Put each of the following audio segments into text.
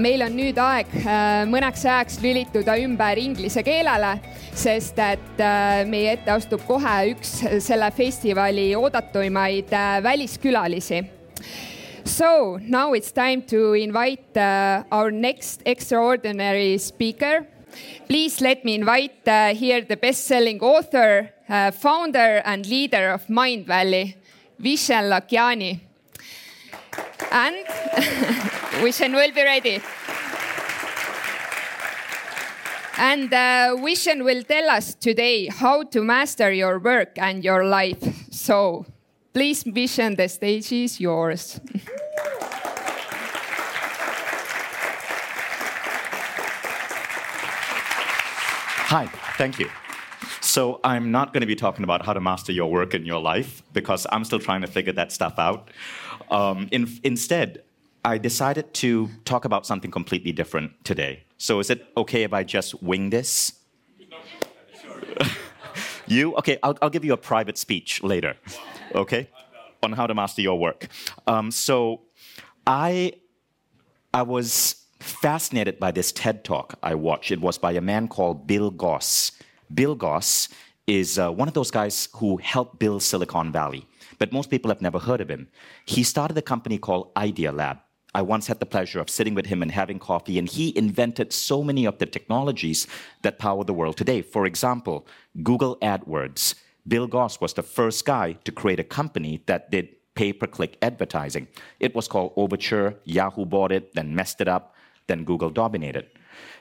meil on nüüd aeg äh, mõneks ajaks lülituda ümber inglise keelele, sest et äh, meie ette astub kohe üks selle festivali oodatuimaid äh, väliskülalisi. So now it's time to invite uh, our next extraordinary speaker. Please let me invite uh, here the best-selling author, uh, founder and leader of Mind Valley, Vishen Lakiani. And Vishen will be ready. And uh, Vishen will tell us today how to master your work and your life. So please, Vishen, the stage is yours. Hi, thank you. So, I'm not going to be talking about how to master your work and your life because I'm still trying to figure that stuff out. Um, in, instead, I decided to talk about something completely different today. So, is it okay if I just wing this? you? Okay, I'll, I'll give you a private speech later, okay, on how to master your work. Um, so, I, I was fascinated by this TED talk I watched. It was by a man called Bill Gross. Bill Gross is uh, one of those guys who helped build Silicon Valley, but most people have never heard of him. He started a company called Idealab. I once had the pleasure of sitting with him and having coffee, and he invented so many of the technologies that power the world today. For example, Google AdWords. Bill Gross was the first guy to create a company that did pay per click advertising. It was called Overture. Yahoo bought it, then messed it up, then Google dominated.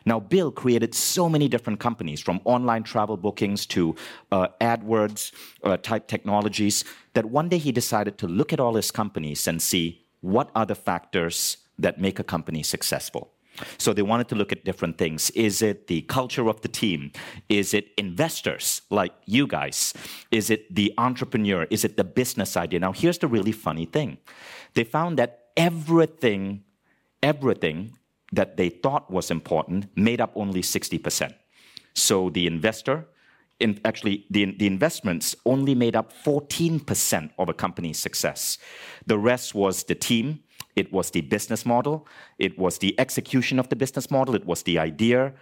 Now, Bill created so many different companies, from online travel bookings to uh, AdWords uh, type technologies, that one day he decided to look at all his companies and see what are the factors that make a company successful. So they wanted to look at different things. Is it the culture of the team? Is it investors like you guys? Is it the entrepreneur? Is it the business idea? Now, here's the really funny thing they found that everything, everything that they thought was important made up only 60%. So the investor, in, actually, the, the investments only made up 14% of a company's success. The rest was the team, it was the business model, it was the execution of the business model, it was the idea.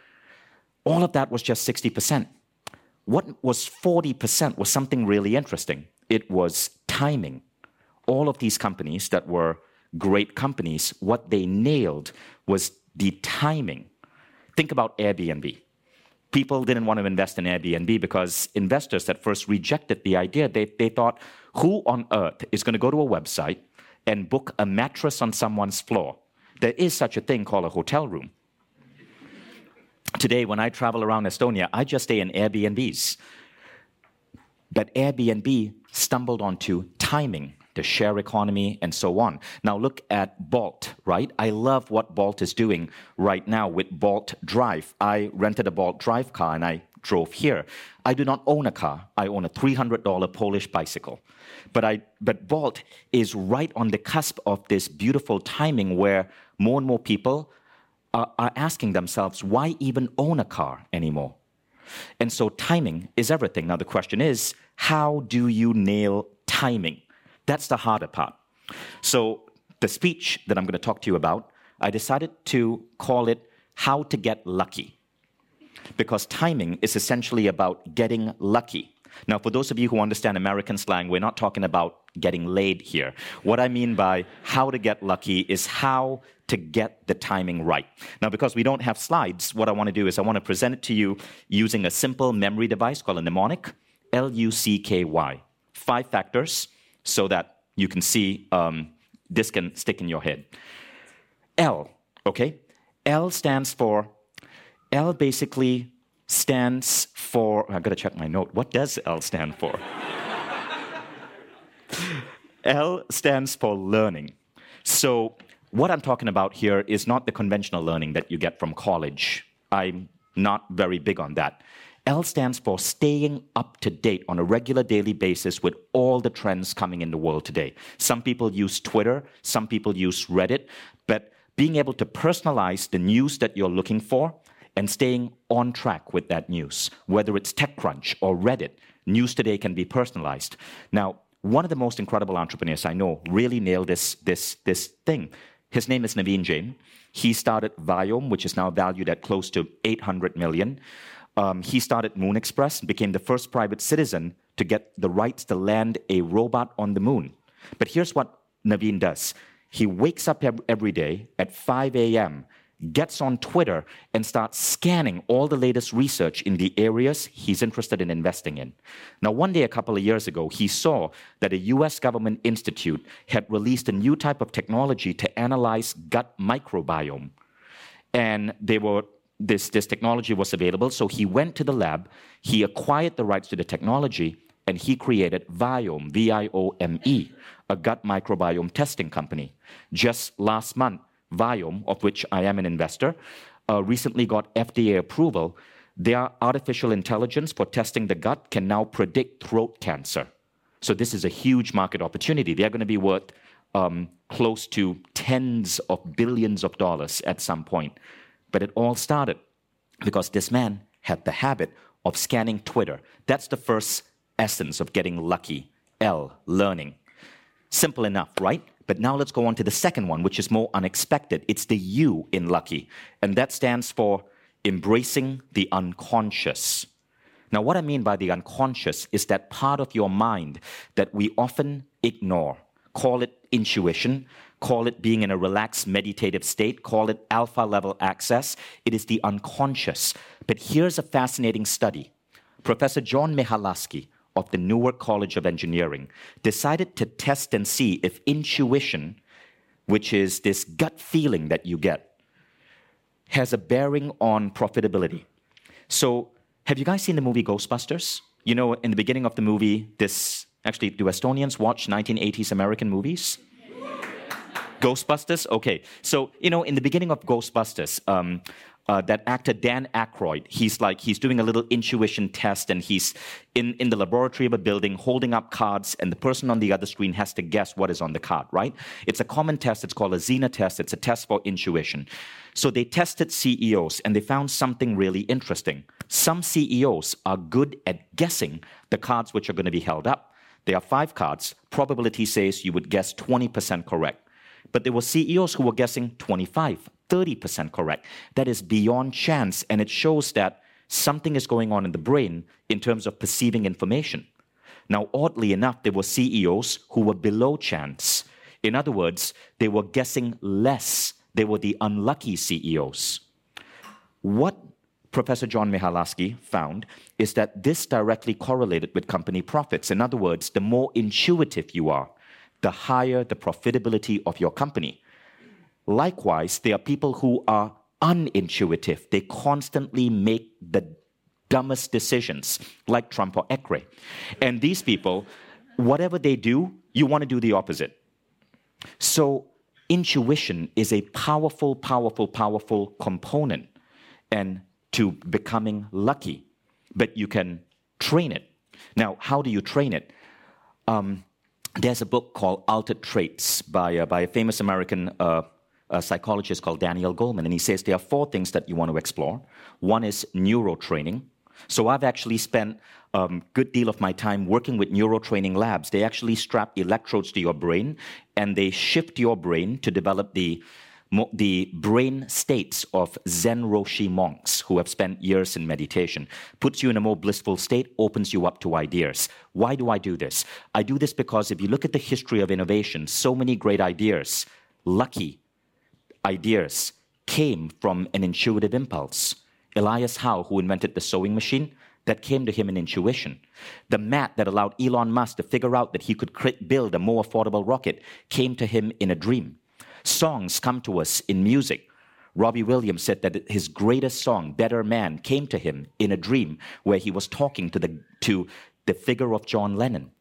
All of that was just 60%. What was 40% was something really interesting. It was timing. All of these companies that were great companies, what they nailed was the timing. Think about Airbnb. People didn't want to invest in Airbnb because investors at first rejected the idea. They, they thought, who on earth is going to go to a website and book a mattress on someone's floor? There is such a thing called a hotel room. Today, when I travel around Estonia, I just stay in Airbnbs. But Airbnb stumbled onto timing the share economy, and so on. Now look at Bolt, right? I love what Bolt is doing right now with Bolt Drive. I rented a Bolt Drive car and I drove here. I do not own a car. I own a $300 Polish bicycle. But, I, but Bolt is right on the cusp of this beautiful timing where more and more people are, are asking themselves, why even own a car anymore? And so timing is everything. Now the question is, how do you nail timing? That's the harder part. So, the speech that I'm going to talk to you about, I decided to call it How to Get Lucky. Because timing is essentially about getting lucky. Now, for those of you who understand American slang, we're not talking about getting laid here. What I mean by how to get lucky is how to get the timing right. Now, because we don't have slides, what I want to do is I want to present it to you using a simple memory device called a mnemonic L U C K Y. Five factors so that you can see um, this can stick in your head. L, okay? L stands for, L basically stands for, I've got to check my note. What does L stand for? L stands for learning. So, what I'm talking about here is not the conventional learning that you get from college. I'm not very big on that. L stands for staying up to date on a regular daily basis with all the trends coming in the world today. Some people use Twitter, some people use Reddit, but being able to personalize the news that you're looking for and staying on track with that news, whether it's TechCrunch or Reddit, news today can be personalized. Now, one of the most incredible entrepreneurs I know really nailed this, this, this thing. His name is Naveen Jain. He started Viome, which is now valued at close to 800 million. Um, he started Moon Express and became the first private citizen to get the rights to land a robot on the moon. But here's what Naveen does he wakes up every day at 5 a.m gets on Twitter and starts scanning all the latest research in the areas he's interested in investing in. Now, one day a couple of years ago, he saw that a US government institute had released a new type of technology to analyze gut microbiome. And they were this, this technology was available, so he went to the lab, he acquired the rights to the technology, and he created Viome, V I O M E, a gut microbiome testing company. Just last month, Viome, of which I am an investor, uh, recently got FDA approval. Their artificial intelligence for testing the gut can now predict throat cancer. So this is a huge market opportunity. They're going to be worth um, close to tens of billions of dollars at some point. But it all started because this man had the habit of scanning Twitter. That's the first essence of getting lucky. L, learning. Simple enough, right? But now let's go on to the second one, which is more unexpected. It's the U in lucky, and that stands for embracing the unconscious. Now, what I mean by the unconscious is that part of your mind that we often ignore. Call it intuition, call it being in a relaxed meditative state, call it alpha level access. It is the unconscious. But here's a fascinating study. Professor John Mihalasky of the Newark College of Engineering decided to test and see if intuition, which is this gut feeling that you get, has a bearing on profitability. So, have you guys seen the movie Ghostbusters? You know, in the beginning of the movie, this actually, do Estonians watch 1980s American movies? Ghostbusters? Okay. So, you know, in the beginning of Ghostbusters, um, uh, that actor Dan Aykroyd, he's like he's doing a little intuition test, and he's in in the laboratory of a building holding up cards, and the person on the other screen has to guess what is on the card. Right? It's a common test. It's called a Zener test. It's a test for intuition. So they tested CEOs, and they found something really interesting. Some CEOs are good at guessing the cards which are going to be held up. There are five cards. Probability says you would guess 20% correct. But there were CEOs who were guessing 25, 30% correct. That is beyond chance, and it shows that something is going on in the brain in terms of perceiving information. Now, oddly enough, there were CEOs who were below chance. In other words, they were guessing less. They were the unlucky CEOs. What Professor John Mihalasky found is that this directly correlated with company profits. In other words, the more intuitive you are, the higher the profitability of your company. Likewise, there are people who are unintuitive. They constantly make the dumbest decisions, like Trump or Ekre. And these people, whatever they do, you want to do the opposite. So, intuition is a powerful, powerful, powerful component and to becoming lucky. But you can train it. Now, how do you train it? Um, there's a book called Altered Traits by, uh, by a famous American uh, a psychologist called Daniel Goleman, and he says there are four things that you want to explore. One is neurotraining. So I've actually spent a um, good deal of my time working with neurotraining labs. They actually strap electrodes to your brain, and they shift your brain to develop the the brain states of Zen Roshi monks who have spent years in meditation, puts you in a more blissful state, opens you up to ideas. Why do I do this? I do this because if you look at the history of innovation, so many great ideas, lucky ideas came from an intuitive impulse. Elias Howe, who invented the sewing machine, that came to him in intuition. The mat that allowed Elon Musk to figure out that he could build a more affordable rocket came to him in a dream. Songs come to us in music. Robbie Williams said that his greatest song, Better Man, came to him in a dream where he was talking to the, to the figure of John Lennon.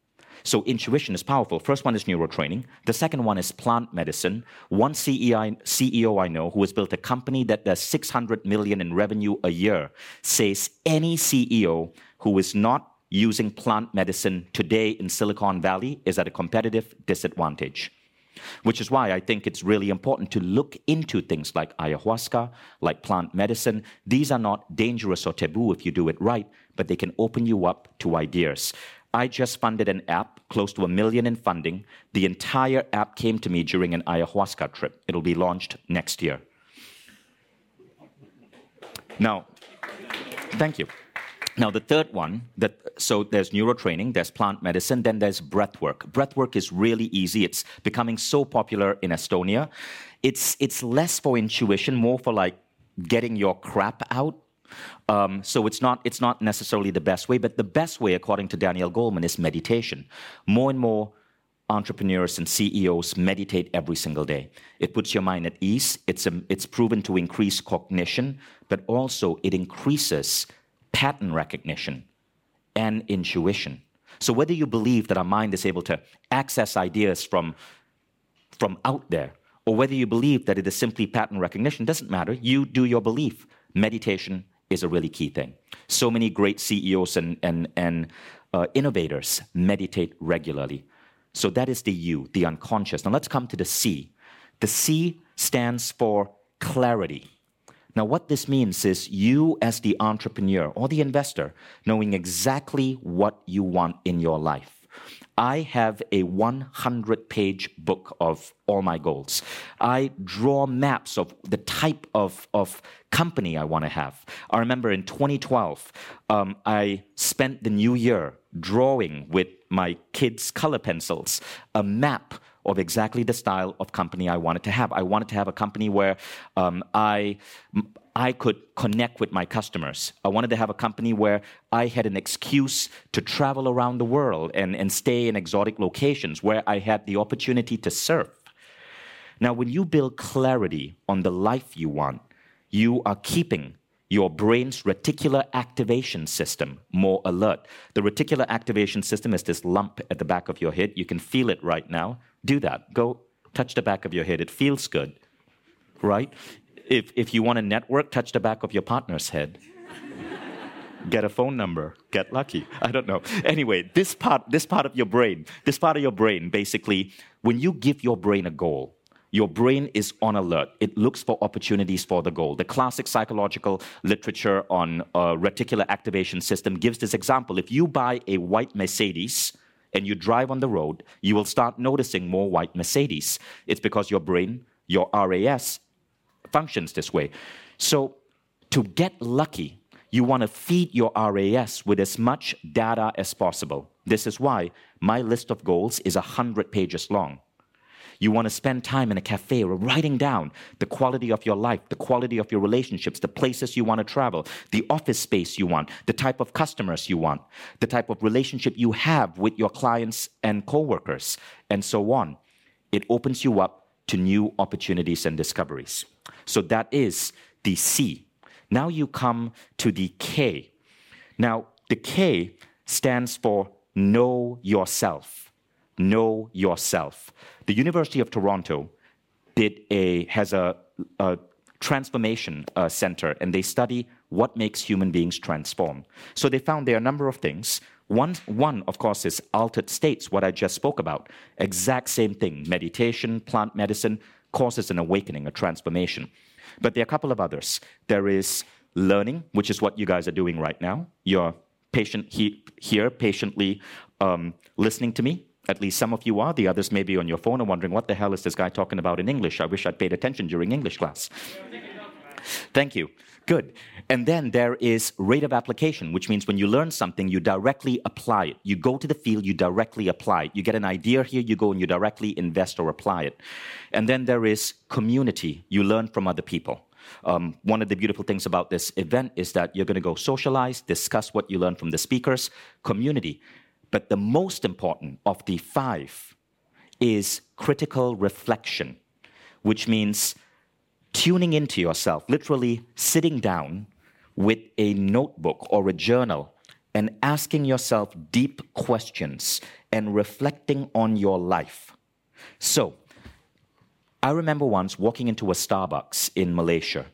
So intuition is powerful. First one is neurotraining. The second one is plant medicine. One CEO I know who has built a company that does 600 million in revenue a year says any CEO who is not using plant medicine today in Silicon Valley is at a competitive disadvantage. Which is why I think it's really important to look into things like ayahuasca, like plant medicine. These are not dangerous or taboo if you do it right, but they can open you up to ideas. I just funded an app, close to a million in funding. The entire app came to me during an ayahuasca trip. It'll be launched next year. Now, thank you. Now, the third one, that, so there's neurotraining, there's plant medicine, then there's breath work. Breath work is really easy. It's becoming so popular in Estonia. It's, it's less for intuition, more for like getting your crap out. Um, so it's not, it's not necessarily the best way, but the best way, according to Daniel Goleman, is meditation. More and more entrepreneurs and CEOs meditate every single day. It puts your mind at ease. It's, a, it's proven to increase cognition, but also it increases pattern recognition and intuition. So whether you believe that our mind is able to access ideas from, from out there, or whether you believe that it is simply pattern recognition, doesn't matter. You do your belief. Meditation is a really key thing. So many great CEOs and, and, and uh, innovators meditate regularly. So that is the U, the unconscious. Now let's come to the C. The C stands for clarity. Now, what this means is you, as the entrepreneur or the investor, knowing exactly what you want in your life. I have a 100 page book of all my goals. I draw maps of the type of, of company I want to have. I remember in 2012, um, I spent the new year drawing with my kids' color pencils a map of exactly the style of company I wanted to have. I wanted to have a company where um, I I could connect with my customers. I wanted to have a company where I had an excuse to travel around the world and, and stay in exotic locations where I had the opportunity to surf. Now, when you build clarity on the life you want, you are keeping your brain's reticular activation system more alert. The reticular activation system is this lump at the back of your head. You can feel it right now. Do that. Go touch the back of your head. It feels good, right? If, if you want to network, touch the back of your partner's head. get a phone number, get lucky. I don't know. Anyway, this part, this part of your brain, this part of your brain, basically, when you give your brain a goal, your brain is on alert. It looks for opportunities for the goal. The classic psychological literature on uh, reticular activation system gives this example. If you buy a white Mercedes and you drive on the road, you will start noticing more white Mercedes. It's because your brain, your RAS, functions this way. So to get lucky, you want to feed your RAS with as much data as possible. This is why my list of goals is 100 pages long. You want to spend time in a cafe or writing down the quality of your life, the quality of your relationships, the places you want to travel, the office space you want, the type of customers you want, the type of relationship you have with your clients and coworkers, and so on. It opens you up to new opportunities and discoveries. So that is the C. Now you come to the K. Now, the K stands for know yourself. Know yourself. The University of Toronto did a, has a, a transformation uh, center and they study what makes human beings transform. So they found there are a number of things. One, one, of course, is altered states, what I just spoke about. Exact same thing. Meditation, plant medicine causes an awakening, a transformation. But there are a couple of others. There is learning, which is what you guys are doing right now. You're patient he, here, patiently um, listening to me. At least some of you are. The others may be on your phone and wondering, what the hell is this guy talking about in English? I wish I'd paid attention during English class. Thank you. Good. And then there is rate of application, which means when you learn something, you directly apply it. You go to the field, you directly apply it. You get an idea here, you go and you directly invest or apply it. And then there is community. You learn from other people. Um, one of the beautiful things about this event is that you're going to go socialize, discuss what you learn from the speakers, community. But the most important of the five is critical reflection, which means tuning into yourself, literally sitting down with a notebook or a journal and asking yourself deep questions and reflecting on your life. So, I remember once walking into a Starbucks in Malaysia,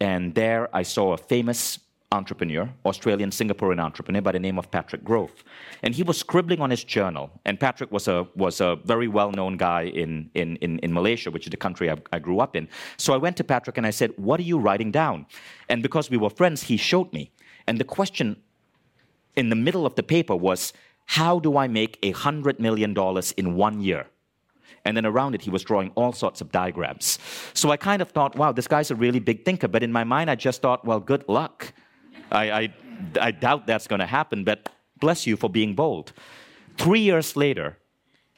and there I saw a famous entrepreneur, Australian Singaporean entrepreneur by the name of Patrick Grove. And he was scribbling on his journal. And Patrick was a, was a very well known guy in, in, in, in, Malaysia, which is the country I, I grew up in. So I went to Patrick and I said, What are you writing down? And because we were friends, he showed me. And the question in the middle of the paper was, how do I make a $100 million in one year? And then around it, he was drawing all sorts of diagrams. So I kind of thought, wow, this guy's a really big thinker. But in my mind, I just thought, well, good luck. I, I, I doubt that's going to happen, but bless you for being bold. Three years later,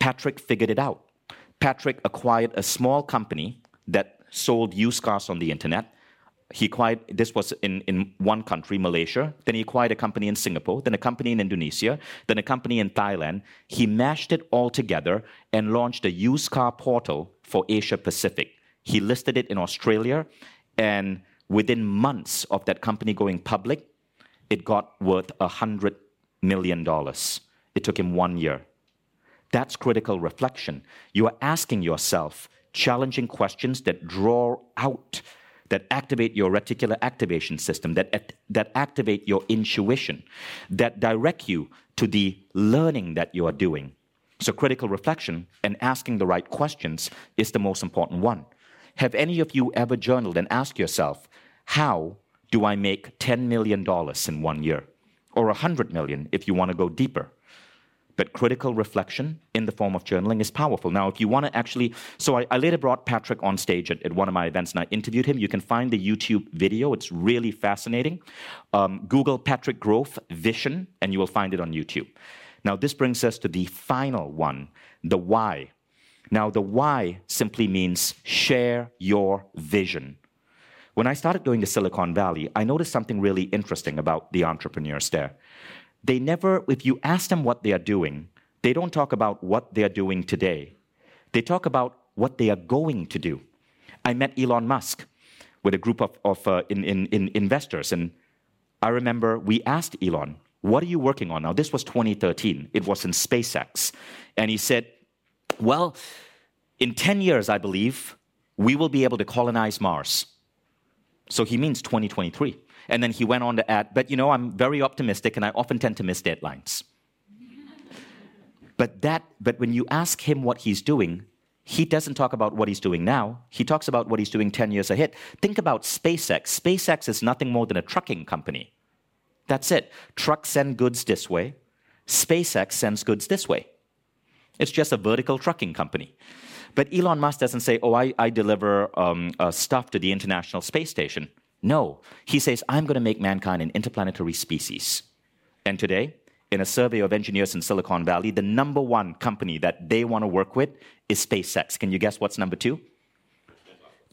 Patrick figured it out. Patrick acquired a small company that sold used cars on the internet he acquired this was in, in one country malaysia then he acquired a company in singapore then a company in indonesia then a company in thailand he mashed it all together and launched a used car portal for asia pacific he listed it in australia and within months of that company going public it got worth a hundred million dollars it took him one year that's critical reflection you are asking yourself challenging questions that draw out that activate your reticular activation system, that, that activate your intuition, that direct you to the learning that you are doing. So, critical reflection and asking the right questions is the most important one. Have any of you ever journaled and asked yourself, how do I make $10 million in one year? Or 100 million if you want to go deeper? but critical reflection in the form of journaling is powerful. Now, if you want to actually, so I, I, later brought Patrick on stage at, at, one of my events and I interviewed him. You can find the YouTube video, it's really fascinating. Um, Google Patrick Grove Vishen, and you will find it on YouTube. Now, this brings us to the final one the why. Now, the why simply means share your vision. When I started going to Silicon Valley, I noticed something really interesting about the entrepreneurs there they never, if you ask them what they are doing, they don't talk about what they are doing today. They talk about what they are going to do. I met Elon Musk with a group of, of uh, in, in, in investors, and I remember we asked Elon, What are you working on? Now, this was 2013, it was in SpaceX. And he said, Well, in 10 years, I believe, we will be able to colonize Mars. So he means 2023. And then he went on to add, but you know, I'm very optimistic and I often tend to miss deadlines. but that, but when you ask him what he's doing, he doesn't talk about what he's doing now. He talks about what he's doing 10 years ahead. Think about SpaceX. SpaceX is nothing more than a trucking company. That's it. Trucks send goods this way, SpaceX sends goods this way. It's just a vertical trucking company. But Elon Musk doesn't say, oh, I, I deliver um, uh, stuff to the International Space Station. No, he says, I'm going to make mankind an interplanetary species. And today, in a survey of engineers in Silicon Valley, the number one company that they want to work with is SpaceX. Can you guess what's number two?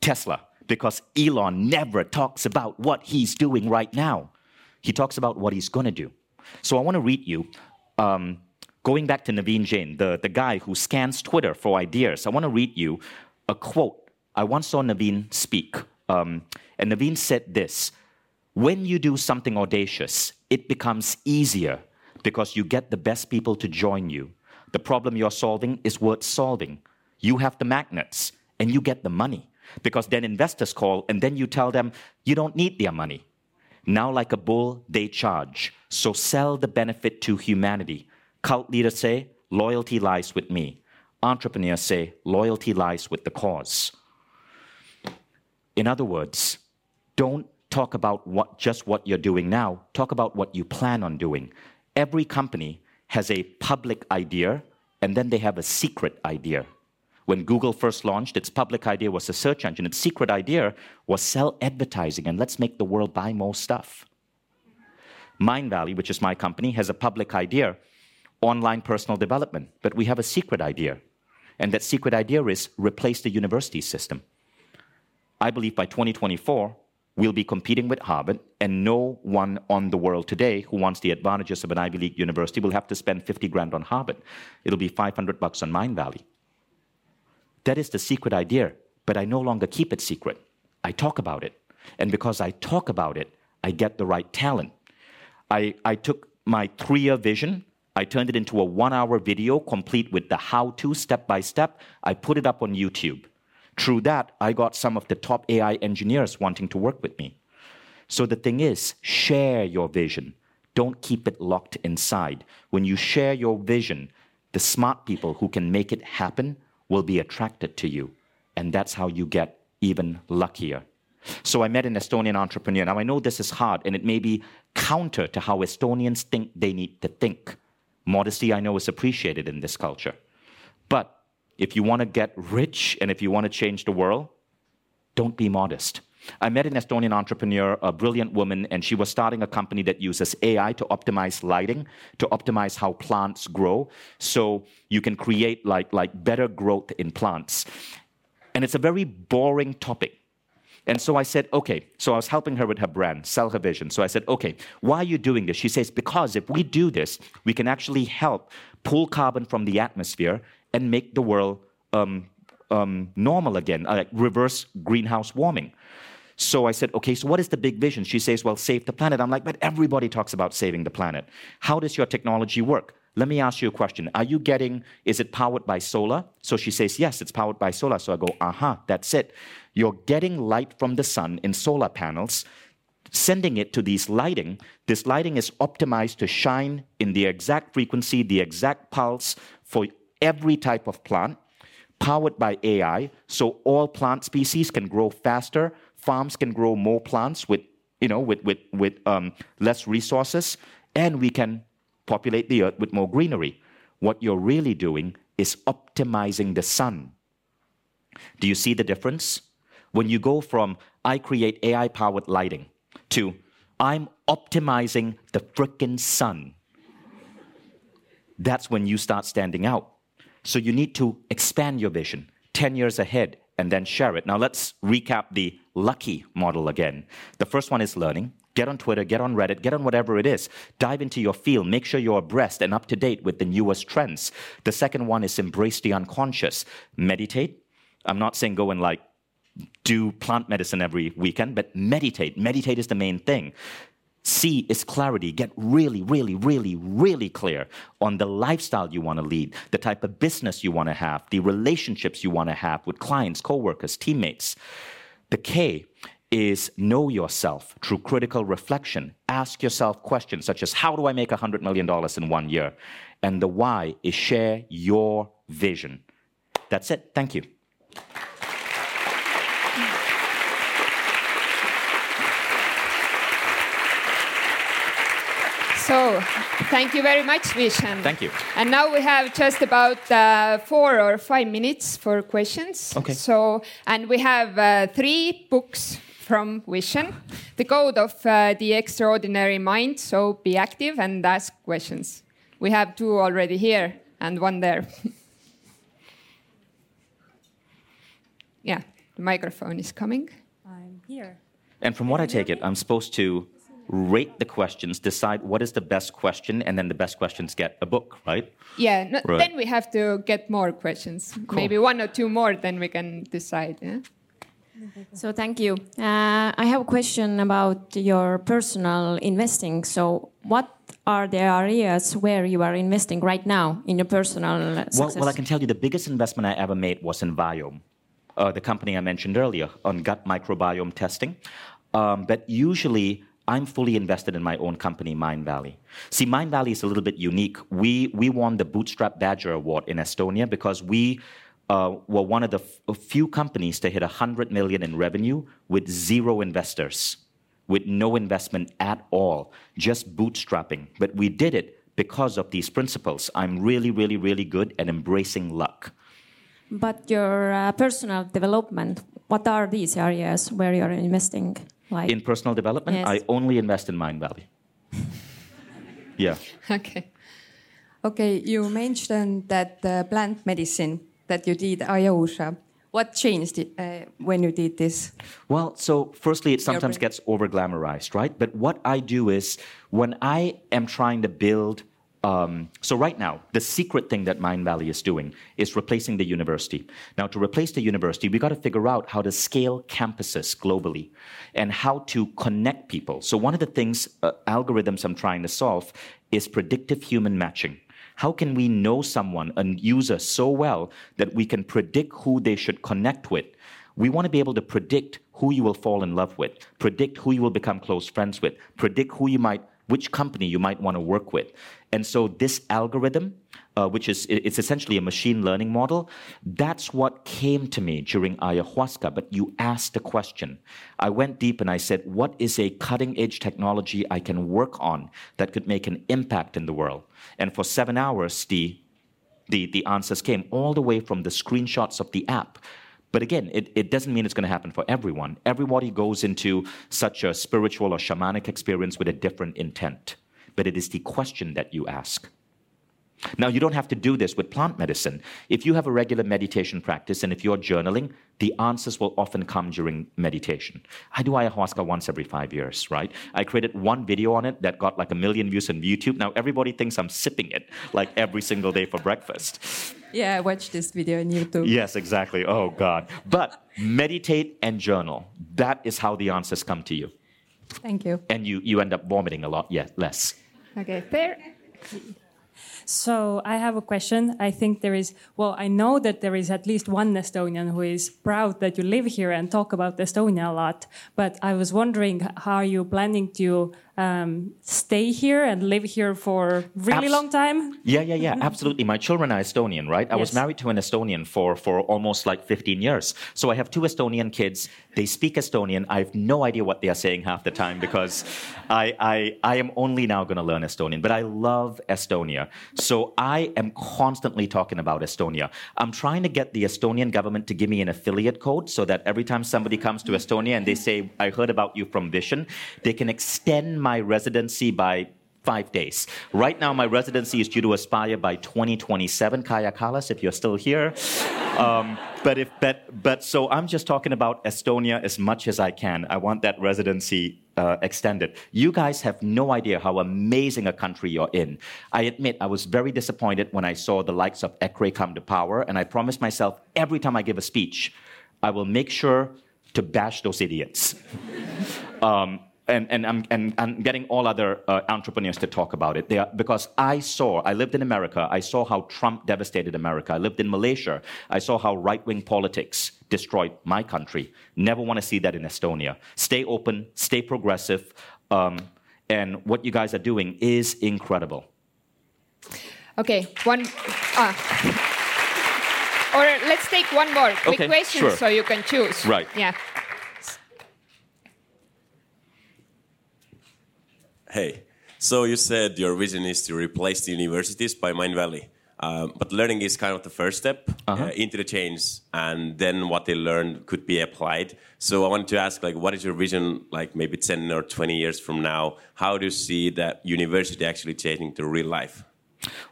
Tesla. Because Elon never talks about what he's doing right now. He talks about what he's going to do. So I want to read you, um, going back to Naveen Jain, the, the guy who scans Twitter for ideas. I want to read you a quote. I once saw Naveen speak. Um, and Naveen said this when you do something audacious, it becomes easier because you get the best people to join you. The problem you're solving is worth solving. You have the magnets and you get the money because then investors call and then you tell them you don't need their money. Now, like a bull, they charge. So sell the benefit to humanity. Cult leaders say, loyalty lies with me. Entrepreneurs say, loyalty lies with the cause. In other words, don't talk about what, just what you're doing now, talk about what you plan on doing. Every company has a public idea and then they have a secret idea. When Google first launched, its public idea was a search engine. Its secret idea was sell advertising and let's make the world buy more stuff. Mindvalley, which is my company, has a public idea online personal development, but we have a secret idea. And that secret idea is replace the university system. I believe by 2024, we'll be competing with Harvard, and no one on the world today who wants the advantages of an Ivy League university will have to spend 50 grand on Harvard. It'll be 500 bucks on Mindvalley. That is the secret idea, but I no longer keep it secret. I talk about it. And because I talk about it, I get the right talent. I, I took my three year vision, I turned it into a one hour video complete with the how to step by step. I put it up on YouTube. Through that, I got some of the top AI engineers wanting to work with me. So the thing is, share your vision. Don't keep it locked inside. When you share your vision, the smart people who can make it happen will be attracted to you. And that's how you get even luckier. So I met an Estonian entrepreneur. Now I know this is hard and it may be counter to how Estonians think they need to think. Modesty, I know, is appreciated in this culture. But if you want to get rich and if you want to change the world, don't be modest. I met an Estonian entrepreneur, a brilliant woman, and she was starting a company that uses AI to optimize lighting, to optimize how plants grow, so you can create like, like better growth in plants. And it's a very boring topic. And so I said, okay. So I was helping her with her brand, sell her vision. So I said, okay, why are you doing this? She says, because if we do this, we can actually help pull carbon from the atmosphere and make the world um, um, normal again, uh, like reverse greenhouse warming. So I said, okay, so what is the big vision? She says, well, save the planet. I'm like, but everybody talks about saving the planet. How does your technology work? Let me ask you a question. Are you getting, is it powered by solar? So she says, yes, it's powered by solar. So I go, aha, uh-huh, that's it. You're getting light from the sun in solar panels, sending it to these lighting. This lighting is optimized to shine in the exact frequency, the exact pulse for every type of plant, powered by AI. So all plant species can grow faster. Farms can grow more plants with, you know, with, with, with um, less resources. And we can populate the earth with more greenery. What you're really doing is optimizing the sun. Do you see the difference? When you go from I create AI powered lighting to I'm optimizing the frickin' sun, that's when you start standing out. So you need to expand your vision 10 years ahead and then share it. Now let's recap the lucky model again. The first one is learning. Get on Twitter, get on Reddit, get on whatever it is. Dive into your field. Make sure you're abreast and up to date with the newest trends. The second one is embrace the unconscious. Meditate. I'm not saying go and like do plant medicine every weekend, but meditate. Meditate is the main thing. C is clarity. Get really, really, really, really clear on the lifestyle you want to lead, the type of business you want to have, the relationships you want to have with clients, coworkers, teammates. The K is know yourself through critical reflection. Ask yourself questions such as how do I make $100 million in one year? And the why is share your vision. That's it. Thank you. So, thank you very much, Vishen. Thank you. And now we have just about uh, four or five minutes for questions. Okay. So, and we have uh, three books from Vishen. The Code of uh, the Extraordinary Mind, so be active and ask questions. We have two already here and one there. yeah, the microphone is coming. I'm here. And from what I take it, I'm supposed to rate the questions, decide what is the best question, and then the best questions get a book, right? Yeah, no, right. then we have to get more questions. Cool. Maybe one or two more, then we can decide. Yeah? So thank you. Uh, I have a question about your personal investing. So what are the areas where you are investing right now in your personal success? Well, well I can tell you the biggest investment I ever made was in Viome, uh, the company I mentioned earlier on gut microbiome testing. Um, but usually I'm fully invested in my own company, Mindvalley. See, Mindvalley is a little bit unique. We, we won the Bootstrap Badger Award in Estonia because we uh, were one of the few companies to hit 100 million in revenue with zero investors, with no investment at all, just bootstrapping. But we did it because of these principles. I'm really, really, really good at embracing luck. But your uh, personal development, what are these areas where you're investing? Like in personal development, yes. I only invest in Mindvalley. yeah. Okay. Okay, you mentioned that uh, plant medicine that you did Ayurveda. What changed uh, when you did this? Well, so firstly, it sometimes gets over glamorized, right? But what I do is when I am trying to build um, so right now, the secret thing that Mindvalley is doing is replacing the university. Now, to replace the university, we got to figure out how to scale campuses globally and how to connect people. So one of the things uh, algorithms I'm trying to solve is predictive human matching. How can we know someone, a user, so well that we can predict who they should connect with? We want to be able to predict who you will fall in love with, predict who you will become close friends with, predict who you might which company you might want to work with. And so this algorithm uh, which is it's essentially a machine learning model. That's what came to me during ayahuasca. But you asked a question. I went deep and I said, "What is a cutting edge technology I can work on that could make an impact in the world?" And for seven hours, the the, the answers came all the way from the screenshots of the app. But again, it, it doesn't mean it's going to happen for everyone. Everybody goes into such a spiritual or shamanic experience with a different intent. But it is the question that you ask. Now, you don't have to do this with plant medicine. If you have a regular meditation practice and if you're journaling, the answers will often come during meditation. I do ayahuasca once every five years, right? I created one video on it that got like a million views on YouTube. Now, everybody thinks I'm sipping it like every single day for breakfast. Yeah, I watched this video on YouTube. Yes, exactly. Oh, God. But meditate and journal. That is how the answers come to you. Thank you. And you, you end up vomiting a lot, yeah, less. Okay, there. So I have a question. I think there is, well, I know that there is at least one Estonian who is proud that you live here and talk about Estonia a lot. But I was wondering, how are you planning to um, stay here and live here for really Abs long time? Yeah, yeah, yeah, absolutely. My children are Estonian, right? I yes. was married to an Estonian for, for almost like 15 years. So I have two Estonian kids. They speak Estonian. I have no idea what they are saying half the time because I, I, I am only now going to learn Estonian, but I love Estonia. So I am constantly talking about Estonia. I'm trying to get the Estonian government to give me an affiliate code so that every time somebody comes to Estonia and they say, I heard about you from Vishen, they can extend my residency by five days. Right now, my residency is due to expire by 2027. Kaja Kallas, if you're still here. Um, but if but but so I'm just talking about Estonia as much as I can. I want that residency uh, extended. You guys have no idea how amazing a country you're in. I admit I was very disappointed when I saw the likes of EKRE come to power, and I promised myself every time I give a speech, I will make sure to bash those idiots. um, and, and, I'm, and I'm getting all other uh, entrepreneurs to talk about it. Are, because I saw, I lived in America, I saw how Trump devastated America. I lived in Malaysia, I saw how right wing politics destroyed my country. Never want to see that in Estonia. Stay open, stay progressive, um, and what you guys are doing is incredible. Okay, one. Ah. Or let's take one more quick okay, question sure. so you can choose. Right. Yeah. Hey, so you said your vision is to replace the universities by Mindvalley. Um, but learning is kind of the first step uh-huh. uh, into the change, and then what they learn could be applied. So I wanted to ask, like, what is your vision, like maybe ten or twenty years from now? How do you see that university actually changing to real life?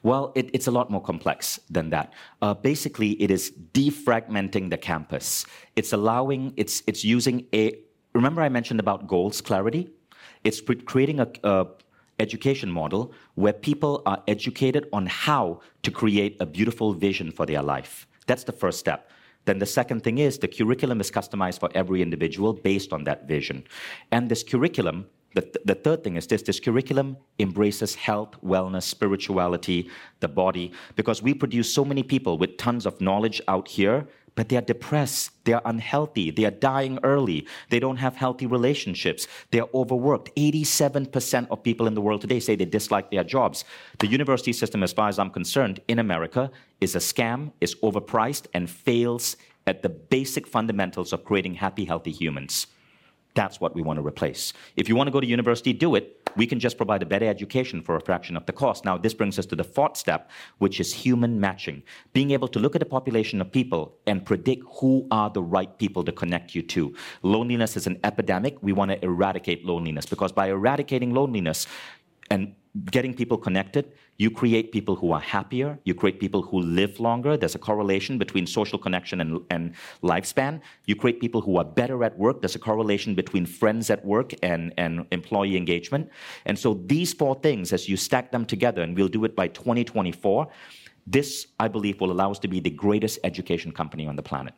Well, it, it's a lot more complex than that. Uh, basically, it is defragmenting the campus. It's allowing, it's it's using a. Remember, I mentioned about goals clarity. It's creating a, a education model where people are educated on how to create a beautiful vision for their life. That's the first step. Then the second thing is the curriculum is customized for every individual based on that vision. And this curriculum, the, th- the third thing is this this curriculum embraces health, wellness, spirituality, the body, because we produce so many people with tons of knowledge out here but they are depressed, they are unhealthy, they are dying early, they don't have healthy relationships, they are overworked. 87% of people in the world today say they dislike their jobs. The university system, as far as I'm concerned, in America is a scam, is overpriced, and fails at the basic fundamentals of creating happy, healthy humans. That's what we want to replace. If you want to go to university, do it. We can just provide a better education for a fraction of the cost. Now, this brings us to the fourth step, which is human matching. Being able to look at a population of people and predict who are the right people to connect you to. Loneliness is an epidemic. We want to eradicate loneliness because by eradicating loneliness and getting people connected, you create people who are happier, you create people who live longer. There's a correlation between social connection and, and lifespan. You create people who are better at work. There's a correlation between friends at work and, and employee engagement. And so these four things, as you stack them together, and we'll do it by 2024, this, I believe, will allow us to be the greatest education company on the planet.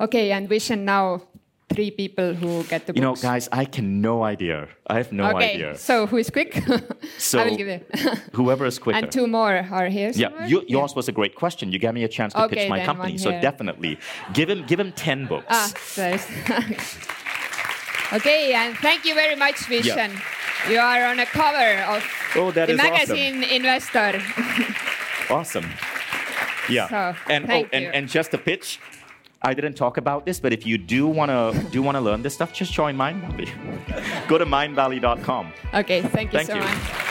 Okay, and Vishen now three people who get the you books? You know, guys, I can no idea. I have no okay, idea. So who is quick? so I will give it. whoever is quicker. And two more are here. Yeah, you, yours yeah. was a great question. You gave me a chance to okay, pitch my company. So definitely, give him give him ten books. Ah, okay, and thank you very much, Vishen. Yeah. You are on a cover of Oh, that the is awesome. magazine Investor. Awesome. Yeah. So, and oh, and, and just a pitch. I didn't talk about this, but if you do wanna do wanna learn this stuff, just join Mindvalley. Go to mindvalley.com. Okay, thank you Thank so you. much.